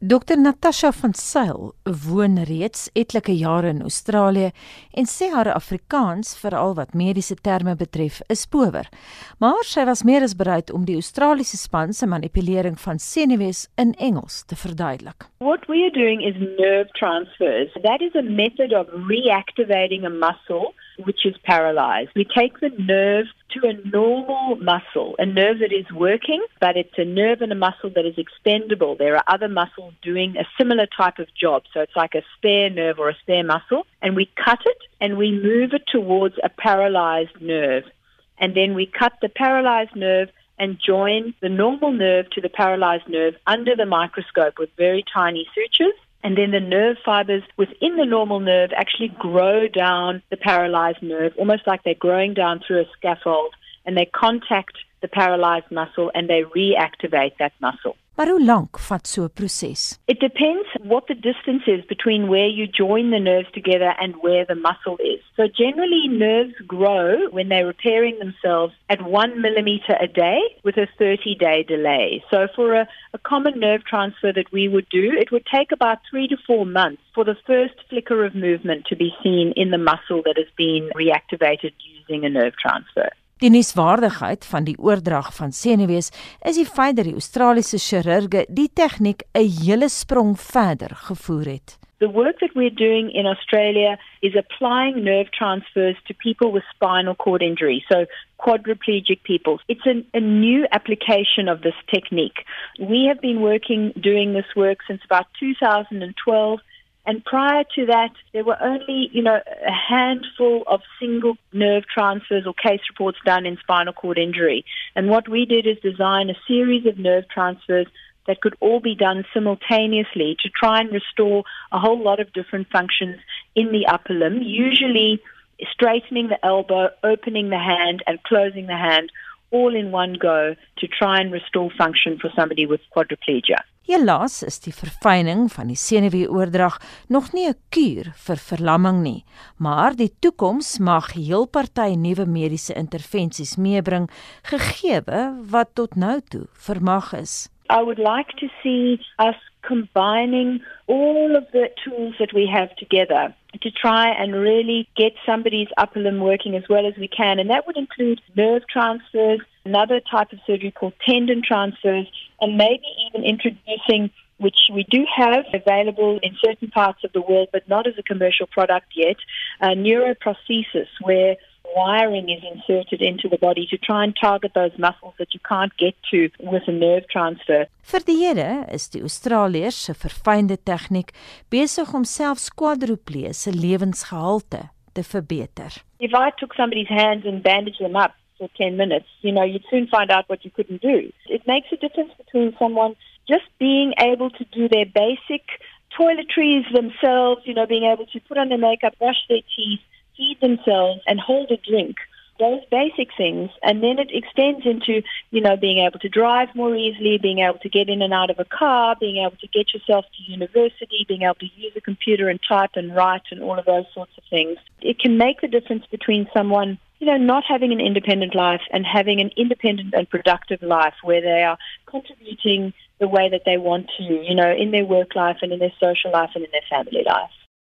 Dr Natasha van Sail woon reeds etlike jare in Australië en sê haar Afrikaans, veral wat mediese terme betref, is power. Maar sy was meer as bereid om die Australiese span se manipulering van senuwees in Engels te verduidelik. What we are doing is nerve transfers. That is a method of reactivating a muscle which is paralyzed. We take the nerve to a normal muscle, a nerve that is working, but it's a nerve and a muscle that is expendable. There are other muscles doing a similar type of job. So it's like a spare nerve or a spare muscle, and we cut it and we move it towards a paralyzed nerve. And then we cut the paralyzed nerve and join the normal nerve to the paralyzed nerve under the microscope with very tiny sutures. And then the nerve fibers within the normal nerve actually grow down the paralyzed nerve, almost like they're growing down through a scaffold, and they contact the paralyzed muscle and they reactivate that muscle. Maar hoe lank vat so 'n proses? It depends what the distance is between where you join the nerves together and where the muscle is. So generally nerves grow when they're repairing themselves at one millimeter a day with a 30 day delay. So for a, a common nerve transfer that we would do, it would take about three to four months for the first flicker of movement to be seen in the muscle that has been reactivated using a nerve transfer. Die nuuswaardigheid van die oordrag van senuwees is die feit dat die Australiese chirurge die tegniek 'n hele sprong verder gevoer het. The work that we're doing in Australia is applying nerve transfers to people with spinal cord injury, so quadriplegic people. It's a, a, new application of this technique. We have been working doing this work since about 2012 And prior to that, there were only, you know, a handful of single nerve transfers or case reports done in spinal cord injury. And what we did is design a series of nerve transfers that could all be done simultaneously to try and restore a whole lot of different functions in the upper limb, usually straightening the elbow, opening the hand, and closing the hand all in one go to try and restore function for somebody with quadriplegia. Helaas is die verfyning van die senuweeoordrag nog nie 'n kuur vir verlamming nie, maar die toekoms mag heel party nuwe mediese intervensies meebring gegee wat tot nou toe vermag is. I would like to see us combining all of the tools that we have together to try and really get somebody's upper limb working as well as we can. And that would include nerve transfers, another type of surgery called tendon transfers, and maybe even introducing, which we do have available in certain parts of the world, but not as a commercial product yet, uh, neuroprosthesis, where wiring is inserted into the body to try and target those muscles that you can't get to with a nerve transfer. Vir die Here is die Australiërs se verfynde tegniek besig om selfs quadriplee se lewensgehalte te verbeter. If I took somebody's hands and bandaged them up for 10 minutes, you know, you'd soon find out what you couldn't do. It makes a difference between someone just being able to do their basic toiletries themselves, you know, being able to put on their makeup, brush their teeth, feed themselves and hold a drink those basic things and then it extends into you know being able to drive more easily being able to get in and out of a car being able to get yourself to university being able to use a computer and type and write and all of those sorts of things. It can make the difference between someone you know not having an independent life and having an independent and productive life where they are contributing the way that they want to you know in their work life and in their social life and in their family life